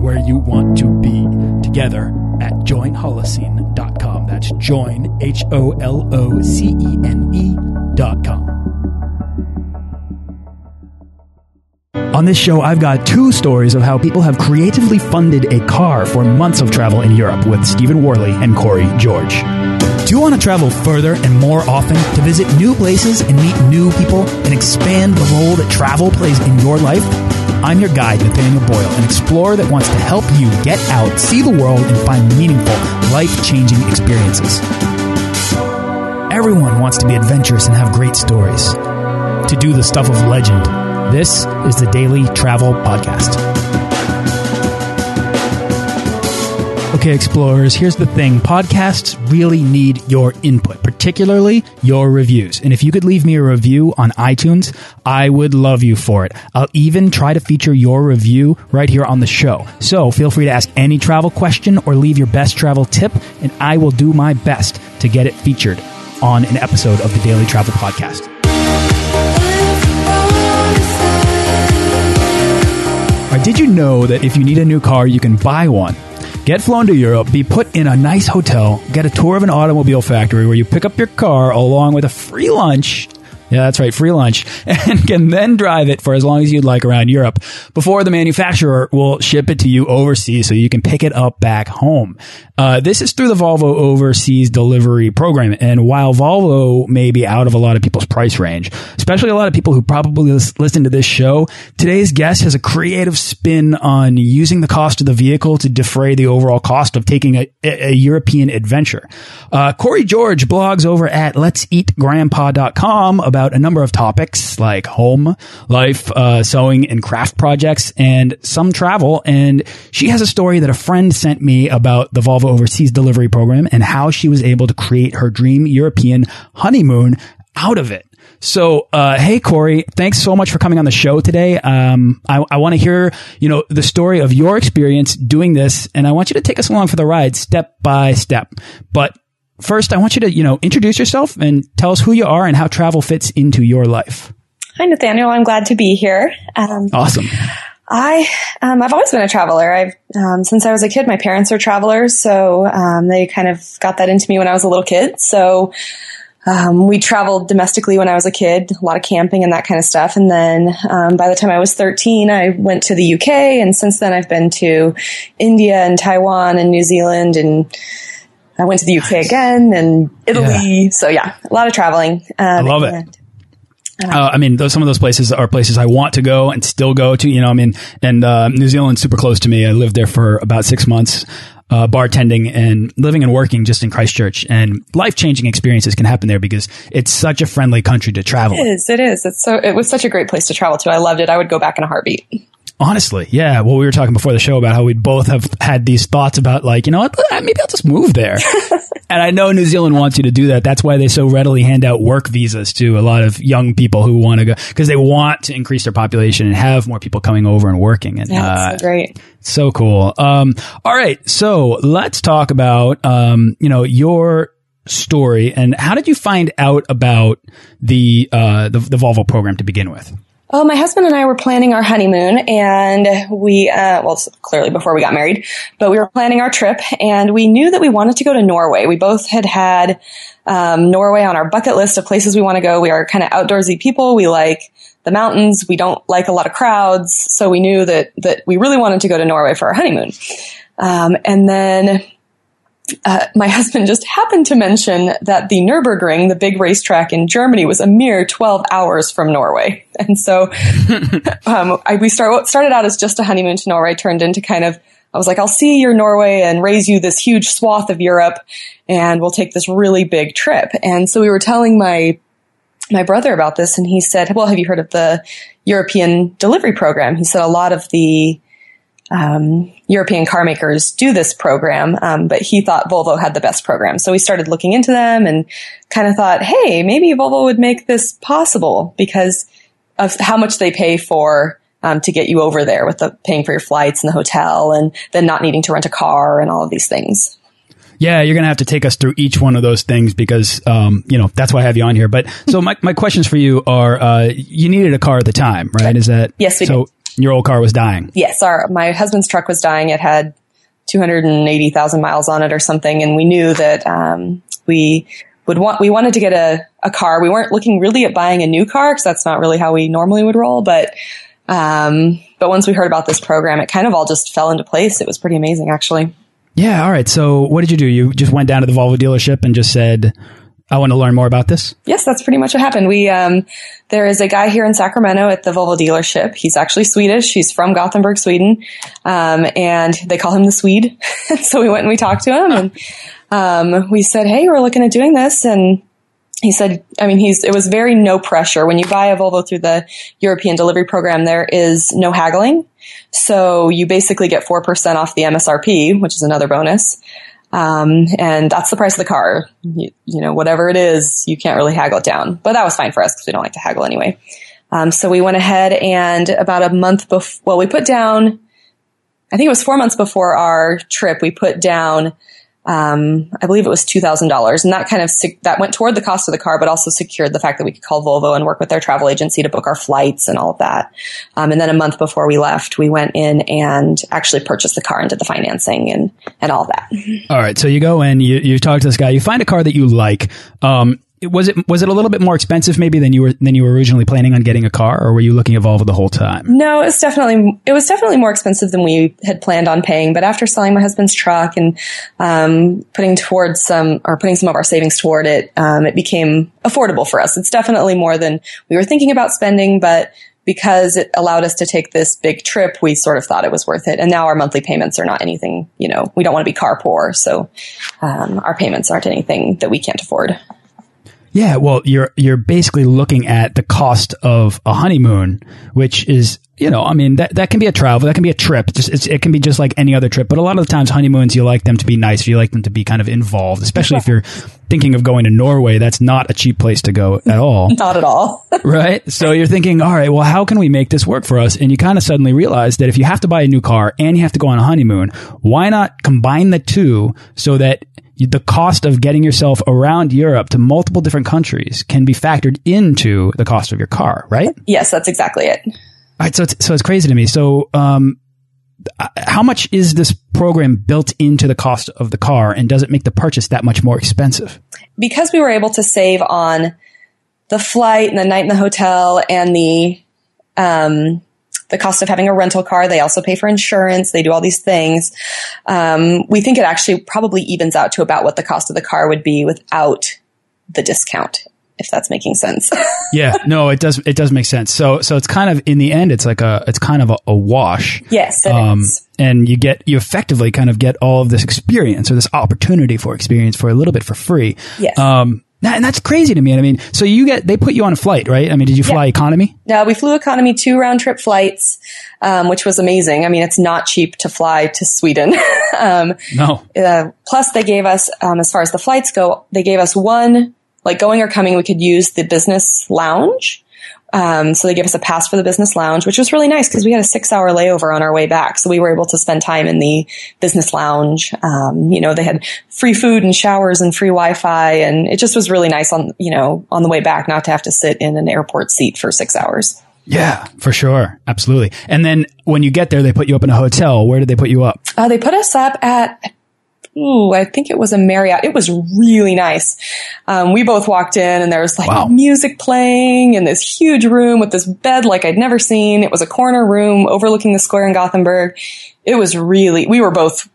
where you want to be together at joinholocene.com. That's join, H O L O C E N E.com. On this show, I've got two stories of how people have creatively funded a car for months of travel in Europe with Stephen Worley and Corey George. Do you want to travel further and more often to visit new places and meet new people and expand the role that travel plays in your life? I'm your guide, Nathaniel Boyle, an explorer that wants to help you get out, see the world, and find meaningful, life changing experiences. Everyone wants to be adventurous and have great stories, to do the stuff of legend. This is the Daily Travel Podcast. Okay, explorers, here's the thing. Podcasts really need your input, particularly your reviews. And if you could leave me a review on iTunes, I would love you for it. I'll even try to feature your review right here on the show. So feel free to ask any travel question or leave your best travel tip, and I will do my best to get it featured on an episode of the Daily Travel Podcast. Did you know that if you need a new car, you can buy one? Get flown to Europe, be put in a nice hotel, get a tour of an automobile factory where you pick up your car along with a free lunch. Yeah, that's right, free lunch, and can then drive it for as long as you'd like around Europe before the manufacturer will ship it to you overseas so you can pick it up back home. Uh, this is through the Volvo Overseas Delivery Program. And while Volvo may be out of a lot of people's price range, especially a lot of people who probably listen to this show, today's guest has a creative spin on using the cost of the vehicle to defray the overall cost of taking a, a European adventure. Uh, Corey George blogs over at let's let'seatgrandpa.com about a number of topics like home, life, uh, sewing, and craft projects, and some travel. And she has a story that a friend sent me about the Volvo overseas delivery program and how she was able to create her dream European honeymoon out of it. So, uh, hey, Corey, thanks so much for coming on the show today. Um, I, I want to hear, you know, the story of your experience doing this, and I want you to take us along for the ride step by step. But first, I want you to, you know, introduce yourself and tell us who you are and how travel fits into your life. Hi, Nathaniel. I'm glad to be here. Um, awesome. I, um, I've always been a traveler. I've, um, since I was a kid, my parents are travelers, so, um, they kind of got that into me when I was a little kid. So, um, we traveled domestically when I was a kid, a lot of camping and that kind of stuff. And then, um, by the time I was 13, I went to the UK. And since then I've been to India and Taiwan and New Zealand and, I went to the UK again and Italy. Yeah. So yeah, a lot of traveling. Um, I love it. Uh, I mean, those, some of those places are places I want to go and still go to. You know, I mean, and uh, New Zealand's super close to me. I lived there for about six months, uh, bartending and living and working just in Christchurch. And life changing experiences can happen there because it's such a friendly country to travel. It is. It is. It's so. It was such a great place to travel to. I loved it. I would go back in a heartbeat. Honestly, yeah. Well, we were talking before the show about how we both have had these thoughts about like, you know what, maybe I'll just move there. and I know New Zealand wants you to do that. That's why they so readily hand out work visas to a lot of young people who want to go because they want to increase their population and have more people coming over and working. And yeah, uh, so great. So cool. Um, all right. So let's talk about, um, you know, your story and how did you find out about the, uh, the, the Volvo program to begin with? Oh, my husband and I were planning our honeymoon and we, uh, well, clearly before we got married, but we were planning our trip and we knew that we wanted to go to Norway. We both had had, um, Norway on our bucket list of places we want to go. We are kind of outdoorsy people. We like the mountains. We don't like a lot of crowds. So we knew that, that we really wanted to go to Norway for our honeymoon. Um, and then uh, my husband just happened to mention that the Nürburgring, the big racetrack in Germany, was a mere 12 hours from Norway. And so um, I, we start, started out as just a honeymoon to Norway, turned into kind of, I was like, I'll see your Norway and raise you this huge swath of Europe, and we'll take this really big trip. And so we were telling my my brother about this, and he said, "Well, have you heard of the European delivery program?" He said a lot of the um, European car makers do this program, um, but he thought Volvo had the best program. So we started looking into them and kind of thought, hey, maybe Volvo would make this possible because of how much they pay for um, to get you over there with the paying for your flights and the hotel and then not needing to rent a car and all of these things. Yeah, you're going to have to take us through each one of those things because, um, you know, that's why I have you on here. But so my, my questions for you are, uh, you needed a car at the time, right? Is that? Yes, we so did. Your old car was dying. Yes. Our, my husband's truck was dying. It had 280,000 miles on it or something. And we knew that, um, we would want, we wanted to get a, a car. We weren't looking really at buying a new car because that's not really how we normally would roll, but, um, but once we heard about this program, it kind of all just fell into place. It was pretty amazing, actually. Yeah. All right. So what did you do? You just went down to the Volvo dealership and just said, I want to learn more about this. Yes, that's pretty much what happened. We, um, there is a guy here in Sacramento at the Volvo dealership. He's actually Swedish. He's from Gothenburg, Sweden. Um, and they call him the Swede. so we went and we talked to him and, um, we said, Hey, we're looking at doing this. And he said, I mean, he's, it was very no pressure. When you buy a Volvo through the European delivery program, there is no haggling. So you basically get 4% off the MSRP, which is another bonus. Um, and that's the price of the car. You, you, know, whatever it is, you can't really haggle it down. But that was fine for us because we don't like to haggle anyway. Um, so we went ahead and about a month before, well, we put down, I think it was four months before our trip, we put down um, I believe it was two thousand dollars, and that kind of that went toward the cost of the car, but also secured the fact that we could call Volvo and work with their travel agency to book our flights and all of that. Um, and then a month before we left, we went in and actually purchased the car and did the financing and and all that. All right, so you go in, you you talk to this guy, you find a car that you like. Um, was it was it a little bit more expensive maybe than you were than you were originally planning on getting a car, or were you looking at Volvo the whole time? No, it's definitely it was definitely more expensive than we had planned on paying. But after selling my husband's truck and um, putting towards some or putting some of our savings toward it, um, it became affordable for us. It's definitely more than we were thinking about spending, but because it allowed us to take this big trip, we sort of thought it was worth it. And now our monthly payments are not anything, you know, we don't want to be car poor. So um, our payments aren't anything that we can't afford. Yeah, well, you're you're basically looking at the cost of a honeymoon, which is you know, I mean that that can be a travel, that can be a trip. Just it can be just like any other trip. But a lot of the times, honeymoons you like them to be nice, you like them to be kind of involved, especially if you're thinking of going to Norway. That's not a cheap place to go at all. not at all. right. So you're thinking, all right, well, how can we make this work for us? And you kind of suddenly realize that if you have to buy a new car and you have to go on a honeymoon, why not combine the two so that the cost of getting yourself around Europe to multiple different countries can be factored into the cost of your car, right? Yes, that's exactly it. Right, so it's, so it's crazy to me. So, um, how much is this program built into the cost of the car, and does it make the purchase that much more expensive? Because we were able to save on the flight and the night in the hotel and the um, the cost of having a rental car. They also pay for insurance. They do all these things. Um, we think it actually probably evens out to about what the cost of the car would be without the discount. If that's making sense. yeah, no, it does. It does make sense. So, so it's kind of in the end, it's like a, it's kind of a, a wash. Yes, um, and you get you effectively kind of get all of this experience or this opportunity for experience for a little bit for free. Yes. Um, and that's crazy to me. I mean, so you get, they put you on a flight, right? I mean, did you fly yeah. economy? No, we flew economy two round trip flights, um, which was amazing. I mean, it's not cheap to fly to Sweden. um, no. Uh, plus they gave us, um, as far as the flights go, they gave us one, like going or coming, we could use the business lounge. Um, so they gave us a pass for the business lounge, which was really nice because we had a six hour layover on our way back. So we were able to spend time in the business lounge. Um, you know, they had free food and showers and free Wi-Fi. And it just was really nice on, you know, on the way back, not to have to sit in an airport seat for six hours. Yeah, for sure. Absolutely. And then when you get there, they put you up in a hotel. Where did they put you up? Uh, they put us up at, ooh, I think it was a Marriott. It was really nice. Um, we both walked in and there was like wow. music playing in this huge room with this bed like I'd never seen. It was a corner room overlooking the square in Gothenburg. It was really, we were both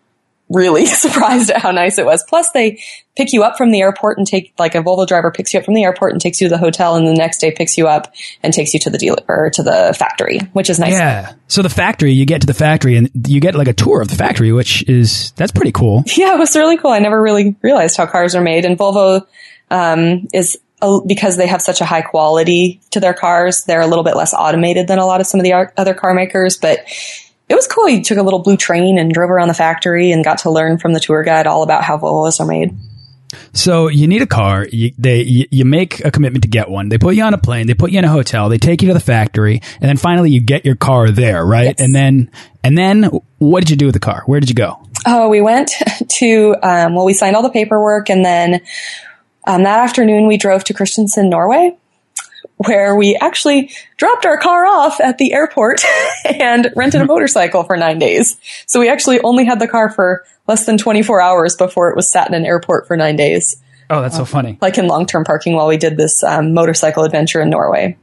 really surprised at how nice it was. Plus they pick you up from the airport and take, like a Volvo driver picks you up from the airport and takes you to the hotel and the next day picks you up and takes you to the dealer or to the factory, which is nice. Yeah. So the factory, you get to the factory and you get like a tour of the factory, which is, that's pretty cool. Yeah, it was really cool. I never really realized how cars are made and Volvo, um, is because they have such a high quality to their cars, they're a little bit less automated than a lot of some of the other car makers, but it was cool. You took a little blue train and drove around the factory and got to learn from the tour guide all about how Volvos are made. So you need a car. You, they you, you make a commitment to get one. They put you on a plane. They put you in a hotel. They take you to the factory, and then finally you get your car there, right? Yes. And then and then what did you do with the car? Where did you go? Oh, we went to, um, well, we signed all the paperwork and then um, that afternoon we drove to Kristiansand, Norway, where we actually dropped our car off at the airport and rented a motorcycle for nine days. So we actually only had the car for less than 24 hours before it was sat in an airport for nine days, Oh, that's so funny. like in long term parking while we did this um, motorcycle adventure in Norway,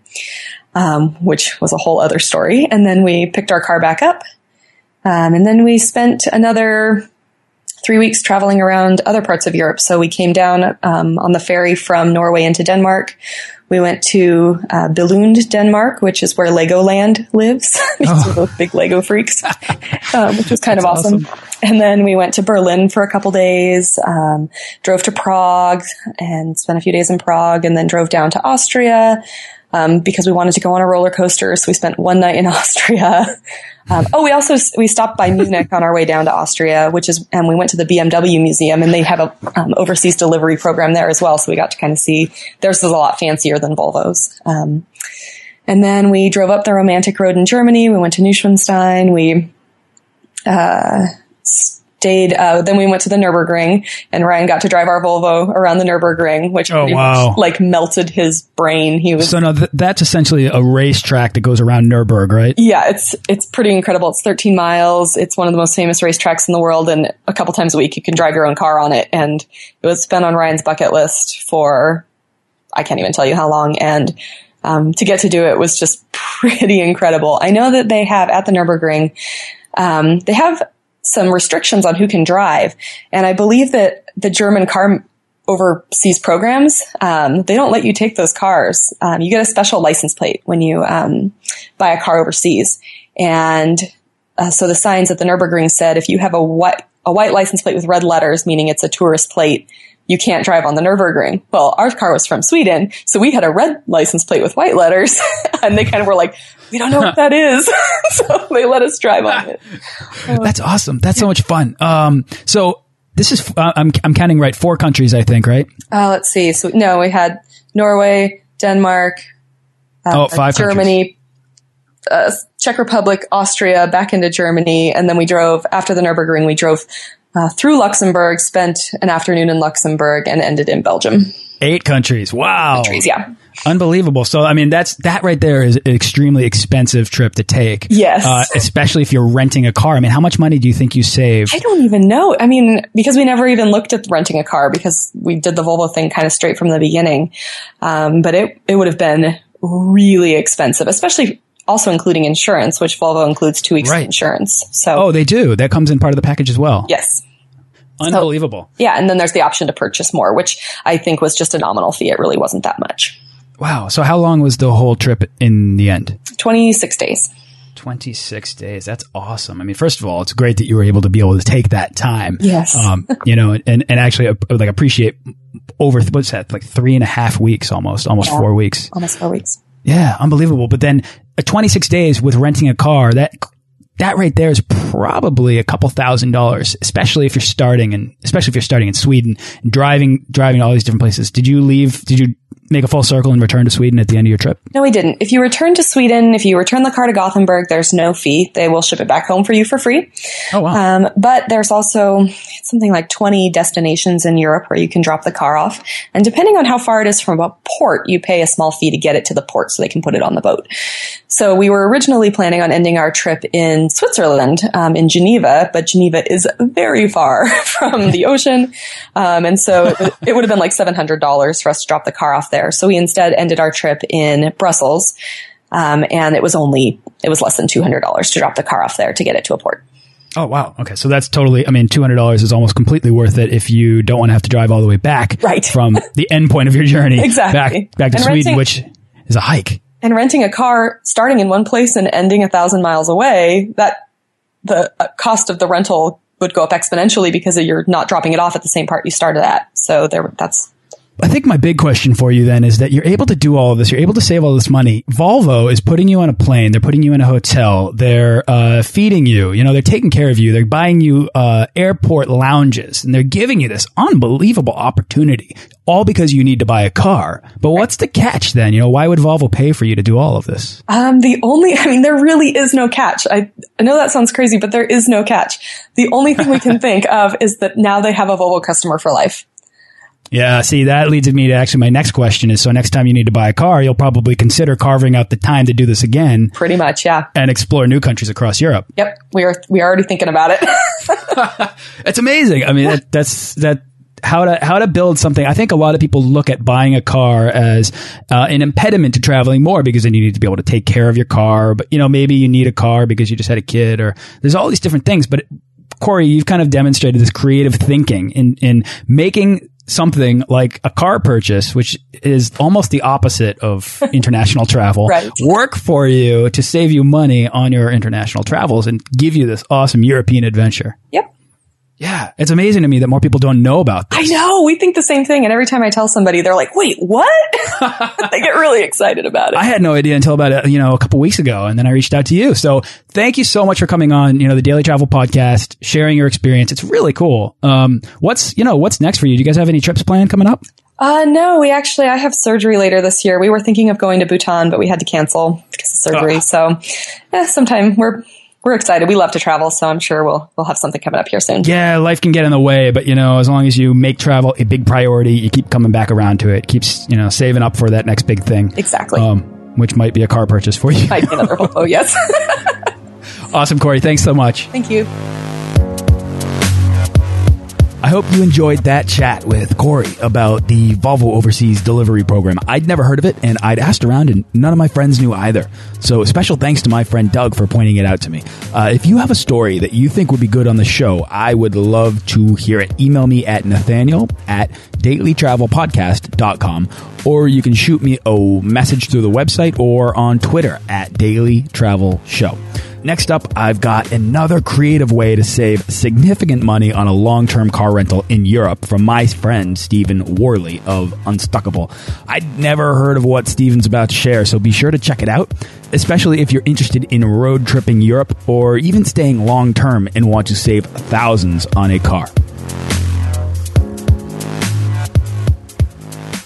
um, which was a whole other story. And then we picked our car back up. Um, and then we spent another three weeks traveling around other parts of Europe. So we came down um, on the ferry from Norway into Denmark. We went to uh, Billund, Denmark, which is where Legoland lives. because we're both big Lego freaks, um, which was kind of That's awesome. And then we went to Berlin for a couple days, um, drove to Prague and spent a few days in Prague, and then drove down to Austria um, because we wanted to go on a roller coaster. So we spent one night in Austria. Um, oh, we also we stopped by Munich on our way down to Austria, which is, and we went to the BMW museum, and they have a um, overseas delivery program there as well. So we got to kind of see theirs is a lot fancier than Volvo's. Um, and then we drove up the romantic road in Germany. We went to Neuschwanstein. We uh, stayed. Uh, then we went to the Nurburgring, and Ryan got to drive our Volvo around the Nurburgring, which Oh, wow. much, like melted his brain. He was So no, th that's essentially a racetrack that goes around Nurburg, right? yeah, it's it's pretty incredible. It's 13 miles. It's one of the most famous racetracks in the world, and a couple times a week you can drive your own car on it. And it was been on Ryan's bucket list for I can't even tell you how long. And um, to get to do it was just pretty incredible. I know that they have at the Nurburgring, um, they have some restrictions on who can drive, and I believe that the German car overseas programs, um, they don't let you take those cars. Um, you get a special license plate when you um, buy a car overseas, and uh, so the signs at the Nurburgring said if you have a white a white license plate with red letters, meaning it's a tourist plate, you can't drive on the Nurburgring. Well, our car was from Sweden, so we had a red license plate with white letters, and they kind of were like, "We don't know what that is," so they let us drive on it. That's awesome. That's so much fun. Um, so this is uh, I'm I'm counting right four countries, I think, right? Uh, let's see. So no, we had Norway, Denmark, oh, five. Germany, uh, Czech Republic, Austria, back into Germany, and then we drove after the Nurburgring. We drove uh, through Luxembourg, spent an afternoon in Luxembourg, and ended in Belgium. Eight countries. Wow. Trees, yeah. Unbelievable. So, I mean, that's that right there is an extremely expensive trip to take. Yes. Uh, especially if you're renting a car. I mean, how much money do you think you saved? I don't even know. I mean, because we never even looked at renting a car because we did the Volvo thing kind of straight from the beginning. Um, but it it would have been really expensive, especially also including insurance, which Volvo includes two weeks Right. of insurance. So Oh, they do. That comes in part of the package as well. yes. Unbelievable. Yeah, and then there's the option to purchase more, which I think was just a nominal fee. It really wasn't that much. Wow. So, how long was the whole trip in the end? 26 days. 26 days. That's awesome. I mean, first of all, it's great that you were able to be able to take that time. Yes. Um, you know, and, and actually uh, like appreciate over, what's that? Like three and a half weeks almost, almost Yeah. four weeks. Almost four weeks. Yeah. Unbelievable. But then Uh, 26 days with renting a car, that, that right there is probably a couple thousand dollars, especially if you're starting and especially if you're starting in Sweden and driving, driving to all these different places. Did you leave? Did you make a full circle and return to Sweden at the end of your trip? No, we didn't. If you return to Sweden, if you return the car to Gothenburg, there's no fee. They will ship it back home for you for free. Oh, wow. Um, but there's also something like 20 destinations in Europe where you can drop the car off. And depending on how far it is from a port, you pay a small fee to get it to the port so they can put it on the boat. So we were originally planning on ending our trip in Switzerland, um, in Geneva, but Geneva is very far from the ocean. Um, and so it, it would have been like $700 for us to drop the car off there. So we instead ended our trip in Brussels. Um, and it was only, it was less than $200 to drop the car off there to get it to a port. Oh wow. Okay, so that's totally. I mean, two hundred dollars is almost completely worth it if you don't want to have to drive all the way back Right. from the end point of your journey Exactly. back back to And Sweden, renting- which is a hike. and renting a car starting in one place and ending a thousand miles away, that the uh, cost of the rental would go up exponentially because you're not dropping it off at the same part you started at. So there, that's I think my big question for you then is that you're able to do all of this. You're able to save all this money. Volvo is putting you on a plane. They're putting you in a hotel. They're uh, feeding you. You know, they're taking care of you. They're buying you uh, airport lounges, and they're giving you this unbelievable opportunity, all because you need to buy a car. But what's the catch then? You know, why would Volvo pay for you to do all of this? Um, the only, I mean, there really is no catch. I, I know that sounds crazy, but there is no catch. The only thing we can think of is that now they have a Volvo customer for life. Yeah, see, that leads me to actually my next question is so next time you need to buy a car, you'll probably consider carving out the time to do this again. Pretty much, yeah. And explore new countries across Europe. Yep. We are we are already thinking about it. it's amazing. I mean, that, that's that how to how to build something. I think a lot of people look at buying a car as uh, an impediment to traveling more because then you need to be able to take care of your car. But you know, maybe you need a car because you just had a kid, or there's all these different things. But Corey, you've kind of demonstrated this creative thinking in in making something like a car purchase, which is almost the opposite of international travel, right. work for you to save you money on your international travels and give you this awesome European adventure. Yep. Yeah, it's amazing to me that more people don't know about this. I know. We think the same thing. And every time I tell somebody, they're like, wait, what? they get really excited about it. I had no idea until about, you know, a couple weeks ago. And then I reached out to you. So thank you so much for coming on, you know, the Daily Travel Podcast, sharing your experience. It's really cool. Um, what's, you know, what's next for you? Do you guys have any trips planned coming up? Uh, no, we actually, I have surgery later this year. We were thinking of going to Bhutan, but we had to cancel because of surgery. Oh. So, yeah, sometime we're, we're excited. We love to travel, so I'm sure we'll we'll have something coming up here soon. Yeah, life can get in the way, but you know, as long as you make travel a big priority, you keep coming back around to it. Keeps you know saving up for that next big thing. Exactly. Um, which might be a car purchase for you. Might be another Oh yes. awesome, Corey. Thanks so much. Thank you. I hope you enjoyed that chat with Corey about the Volvo Overseas Delivery Program. I'd never heard of it, and I'd asked around, and none of my friends knew either. So, special thanks to my friend Doug for pointing it out to me. Uh, if you have a story that you think would be good on the show, I would love to hear it. Email me at nathaniel at dailytravelpodcast.com, or you can shoot me a message through the website or on Twitter at Daily Travel Show. Next up, I've got another creative way to save significant money on a long term car rental in Europe from my friend Stephen Worley of Unstuckable. I'd never heard of what Stephen's about to share, so be sure to check it out, especially if you're interested in road tripping Europe or even staying long term and want to save thousands on a car.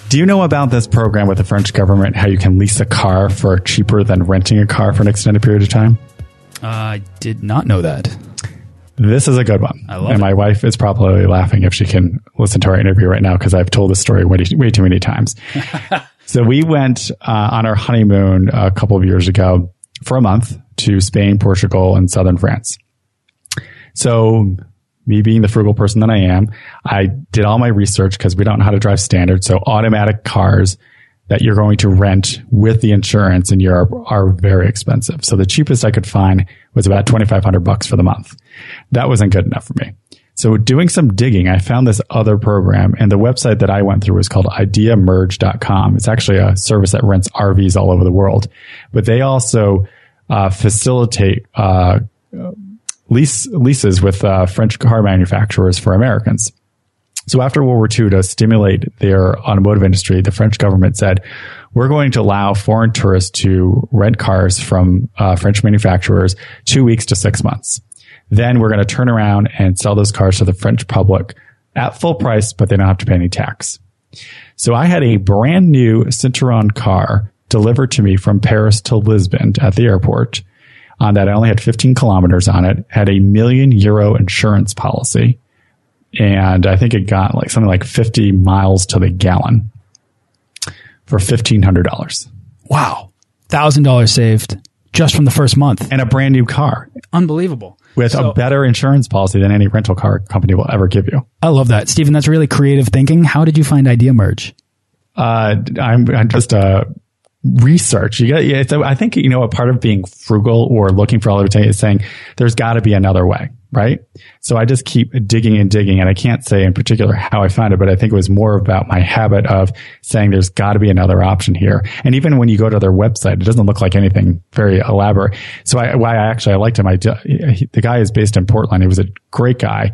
Do you know about this program with the French government, how you can lease a car for cheaper than renting a car for an extended period of time? I did not know that. This is a good one. I love and it. my wife is probably laughing if she can listen to our interview right now because I've told this story way, way too many times. so we went uh, on our honeymoon a couple of years ago for a month to Spain, Portugal, and southern France. So me being the frugal person that I am, I did all my research because we don't know how to drive standard. So automatic cars that you're going to rent with the insurance in Europe are very expensive. So the cheapest I could find was about 2500 bucks for the month. That wasn't good enough for me. So doing some digging, I found this other program and the website that I went through was called ideamerge.com. It's actually a service that rents RVs all over the world, but they also uh, facilitate uh, lease leases with uh, French car manufacturers for Americans. So after World War II, to stimulate their automotive industry, the French government said, we're going to allow foreign tourists to rent cars from uh, French manufacturers two weeks to six months. Then we're going to turn around and sell those cars to the French public at full price, but they don't have to pay any tax. So I had a brand new Citroen car delivered to me from Paris to Lisbon at the airport on that I only had 15 kilometers on it, had a million euro insurance policy and I think it got like something like 50 miles to the gallon for $1,500. Wow. $1,000 saved just from the first month. And a brand new car. Unbelievable. With so, a better insurance policy than any rental car company will ever give you. I love that. Stephen, that's really creative thinking. How did you find Idea Merge? Uh, I'm, I'm just, uh, research. You got, yeah, so I think, you know, a part of being frugal or looking for alternative is saying there's got to be another way right? So I just keep digging and digging and I can't say in particular how I found it, but I think it was more about my habit of saying there's got to be another option here. And even when you go to their website, it doesn't look like anything very elaborate. So I, why I actually, I liked him. I, the guy is based in Portland. He was a great guy.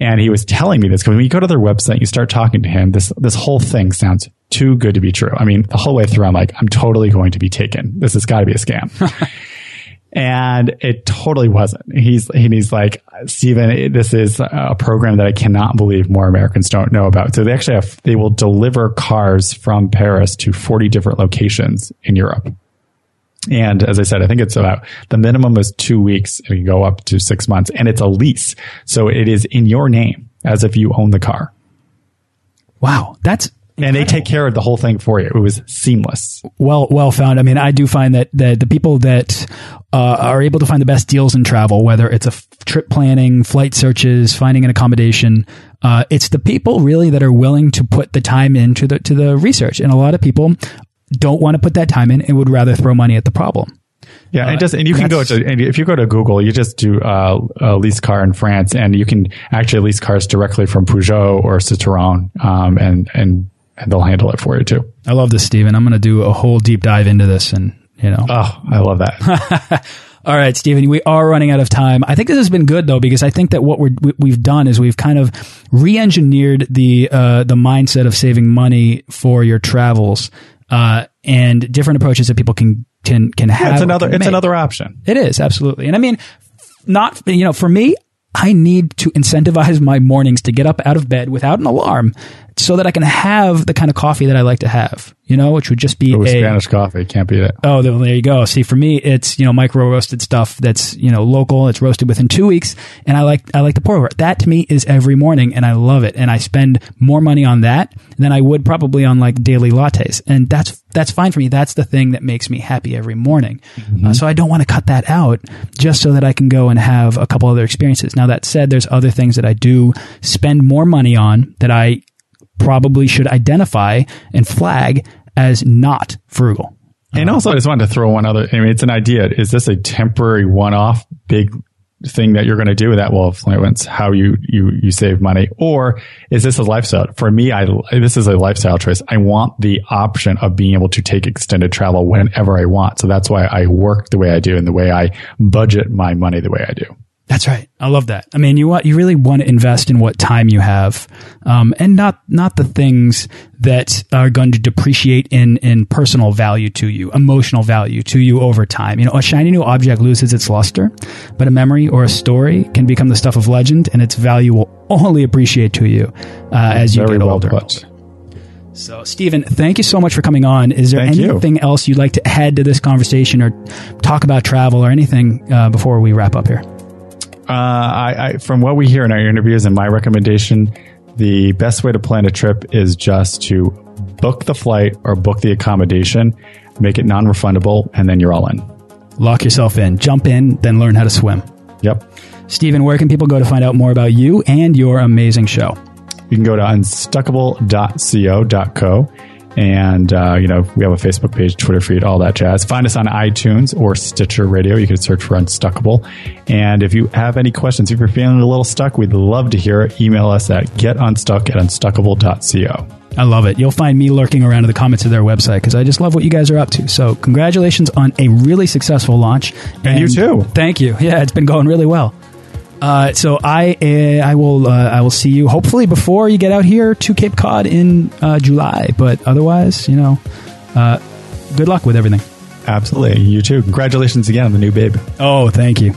And he was telling me this because when you go to their website, you start talking to him. This this whole thing sounds too good to be true. I mean, the whole way through, I'm like, I'm totally going to be taken. This has got to be a scam. and it totally wasn't. He's he's like, Stephen, this is a program that I cannot believe more Americans don't know about. So they actually have they will deliver cars from Paris to 40 different locations in Europe. And as I said, I think it's about the minimum is two weeks and you go up to six months and it's a lease. So it is in your name as if you own the car. Wow. That's, and they take care of the whole thing for you. It was seamless. Well, well found. I mean, I do find that, that the people that uh, are able to find the best deals in travel, whether it's a trip planning, flight searches, finding an accommodation, uh, it's the people really that are willing to put the time into the to the research. And a lot of people don't want to put that time in and would rather throw money at the problem. Yeah, uh, and just and you can go to and if you go to Google, you just do uh, a lease car in France, and you can actually lease cars directly from Peugeot or Citroën, um, and and and they'll handle it for you too. I love this, Stephen. I'm going to do a whole deep dive into this, and you know, oh, I love that. All right, Stephen, we are running out of time. I think this has been good though because I think that what we're, we've done is we've kind of re-engineered the uh, the mindset of saving money for your travels uh, and different approaches that people can can can have. Yeah, it's another it's make. another option. It is absolutely, and I mean, not you know, for me, I need to incentivize my mornings to get up out of bed without an alarm so that I can have the kind of coffee that I like to have, you know, which would just be a Spanish coffee. Can't beat it. Oh, there you go. See, for me, it's, you know, micro roasted stuff that's, you know, local. It's roasted within two weeks. And I like, I like the pour over. That to me is every morning and I love it. And I spend more money on that than I would probably on like daily lattes. And that's, that's fine for me. That's the thing that makes me happy every morning. Mm -hmm. uh, so I don't want to cut that out just so that I can go and have a couple other experiences. Now that said, there's other things that I do spend more money on that I probably should identify and flag as not frugal. And uh-huh. also, I just wanted to throw one other. I mean, it's an idea. Is this a temporary one-off big thing that you're going to do with that will influence how you you you save money, or is this a lifestyle? For me, I this is a lifestyle choice. I want the option of being able to take extended travel whenever I want. So that's why I work the way I do and the way I budget my money the way I do. That's right. I love that. I mean, you want you really want to invest in what time you have, um, and not not the things that are going to depreciate in in personal value to you, emotional value to you over time. You know, a shiny new object loses its luster, but a memory or a story can become the stuff of legend, and its value will only appreciate to you uh, as you Very get older. Well so, Stephen, thank you so much for coming on. Is there thank anything you. else you'd like to add to this conversation or talk about travel or anything uh, before we wrap up here? Uh, I, I, from what we hear in our interviews and my recommendation, the best way to plan a trip is just to book the flight or book the accommodation, make it non-refundable, and then you're all in. Lock yourself in, jump in, then learn how to swim. Yep. Stephen, where can people go to find out more about you and your amazing show? You can go to unstuckable.co.co and, uh, you know, we have a Facebook page, Twitter feed, all that jazz. Find us on iTunes or Stitcher Radio. You can search for Unstuckable. And if you have any questions, if you're feeling a little stuck, we'd love to hear it. Email us at getunstuck at unstuckable.co. I love it. You'll find me lurking around in the comments of their website because I just love what you guys are up to. So, congratulations on a really successful launch. And, and you too. Thank you. Yeah, it's been going really well. Uh, so I uh, I will uh, I will see you hopefully before you get out here to Cape Cod in uh, July. But otherwise, you know, uh, good luck with everything. Absolutely, you too. Congratulations again on the new babe. Oh, thank you.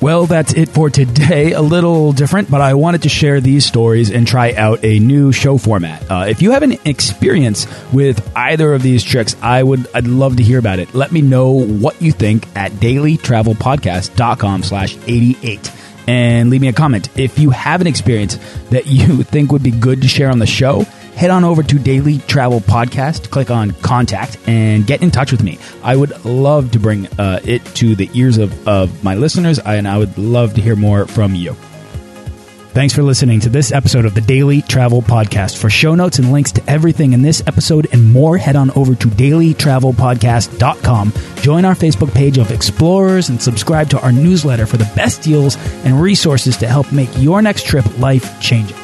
Well, that's it for today. A little different, but I wanted to share these stories and try out a new show format. Uh, if you have an experience with either of these tricks, I would I'd love to hear about it. Let me know what you think at dailytravelpodcast.com slash 88 and leave me a comment. If you have an experience that you think would be good to share on the show, head on over to Daily Travel Podcast, click on contact, and get in touch with me. I would love to bring uh, it to the ears of, of my listeners, and I would love to hear more from you. Thanks for listening to this episode of the Daily Travel Podcast. For show notes and links to everything in this episode and more, head on over to dailytravelpodcast.com. Join our Facebook page of explorers and subscribe to our newsletter for the best deals and resources to help make your next trip life changing.